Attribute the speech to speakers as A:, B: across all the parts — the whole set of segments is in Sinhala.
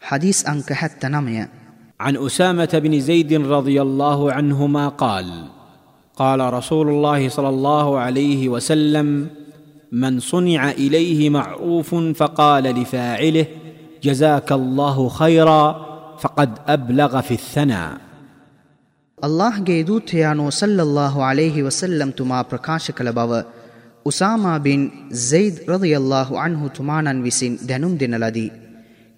A: حديث أنك حتى نمي.
B: عن أسامة بن زيد رضي الله عنهما قال قال رسول الله صلى الله عليه وسلم من صنع إليه معروف فقال لفاعله جزاك الله خيرا فقد أبلغ في الثناء.
A: الله جيدو تيانو صلى الله عليه وسلم تما بركاشك بن زيد رضي الله عنه تمانا ತುಮಾನನ್ دنم ದೆನುಂ ದಿನಲದಿ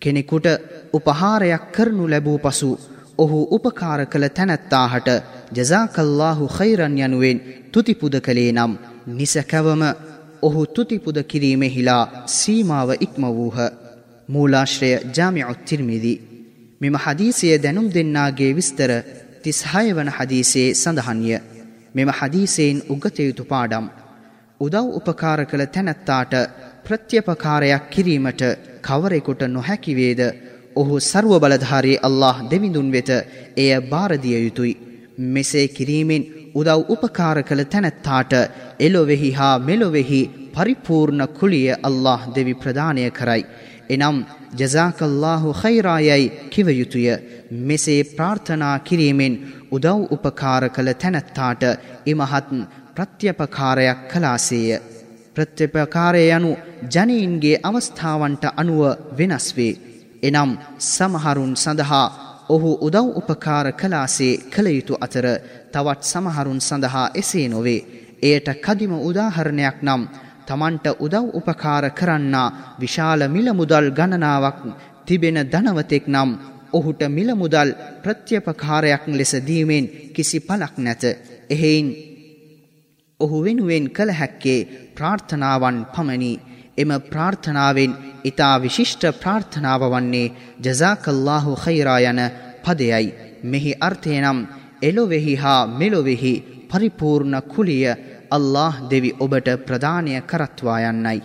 A: කෙනෙකුට උපහාරයක් කරනු ලැබූ පසු ඔහු උපකාර කළ තැනැත්තාහට ජසාකල්ලාහු khෛරන් යනුවෙන් තුතිපුද කළේ නම් නිසකවම ඔහු තුතිපුද කිරීමෙහිලා සීමාව ඉක්ම වූහ. මූලාශ්‍රය ජාමිඋත් තිර්මිදි. මෙම හදීසය දැනුම් දෙන්නාගේ විස්තර තිස්හය වන හදීසේ සඳහන්ය. මෙම හදීසයෙන් උගතයුතු පාඩම්. උදව් උපකාර කළ තැනැත්තාට ප්‍රත්‍යපකාරයක් කිරීමට කවරෙකුට නොහැකි වේද? ඔහු ਸਰව බලධාරී අල්ලාහ් දෙවිඳුන් වෙත එය බාර දිය යුතුය. මෙසේ කිරීමෙන් උදව් උපකාර කළ තැනැත්තාට එළොවෙහි හා මෙලොවෙහි පරිපූර්ණ කුලිය අල්ලාහ් දෙවි ප්‍රදානය කරයි. එනම් ජසාකල්ලාහු ඛෛරායයි කිව යුතුය. මෙසේ ප්‍රාර්ථනා කිරීමෙන් උදව් උපකාර කළ තැනැත්තාට ඉමහත් ප්‍රත්‍යපකාරයක් කළාසේය. ප්‍රත්‍යපකාරය යනු ජනීන්ගේ අවස්ථාවන්ට අනුව වෙනස් වේ එනම් සමහරුන් සඳහා ඔහු උදව් උපකාර කලාසේ කළ යුතු අතර තවත් සමහරුන් සඳහා එසේ නොවේ එයට කදිම උදාහරණයක් නම් තමන්ට උදව් උපකාර කරන්නා විශාල මිල මුදල් ගණනාවක් තිබෙන ධනවතෙක් නම් ඔහුට මිල මුදල් ප්‍රත්‍යපකාරයක් ලෙස දීමෙන් කිසි පලක් නැත. එහෙයින් ඔහු වෙනුවෙන් කළ හැක්කේ ප්‍රාර්ථනාවන් පමණි. එම ප්‍රාර්ථනාවෙන් ඊතා විශිෂ්ට ප්‍රාර්ථනාව වන්නේ ජසාකල්ලාහු ඛෛරා යන පදයයි. මෙහි අර්ථය නම් එලොවෙහි හා මෙලොවෙහි පරිපූර්ණ කුලිය අල්له දෙවි ඔබට ප්‍රධානය කරත්වා යන්නයි.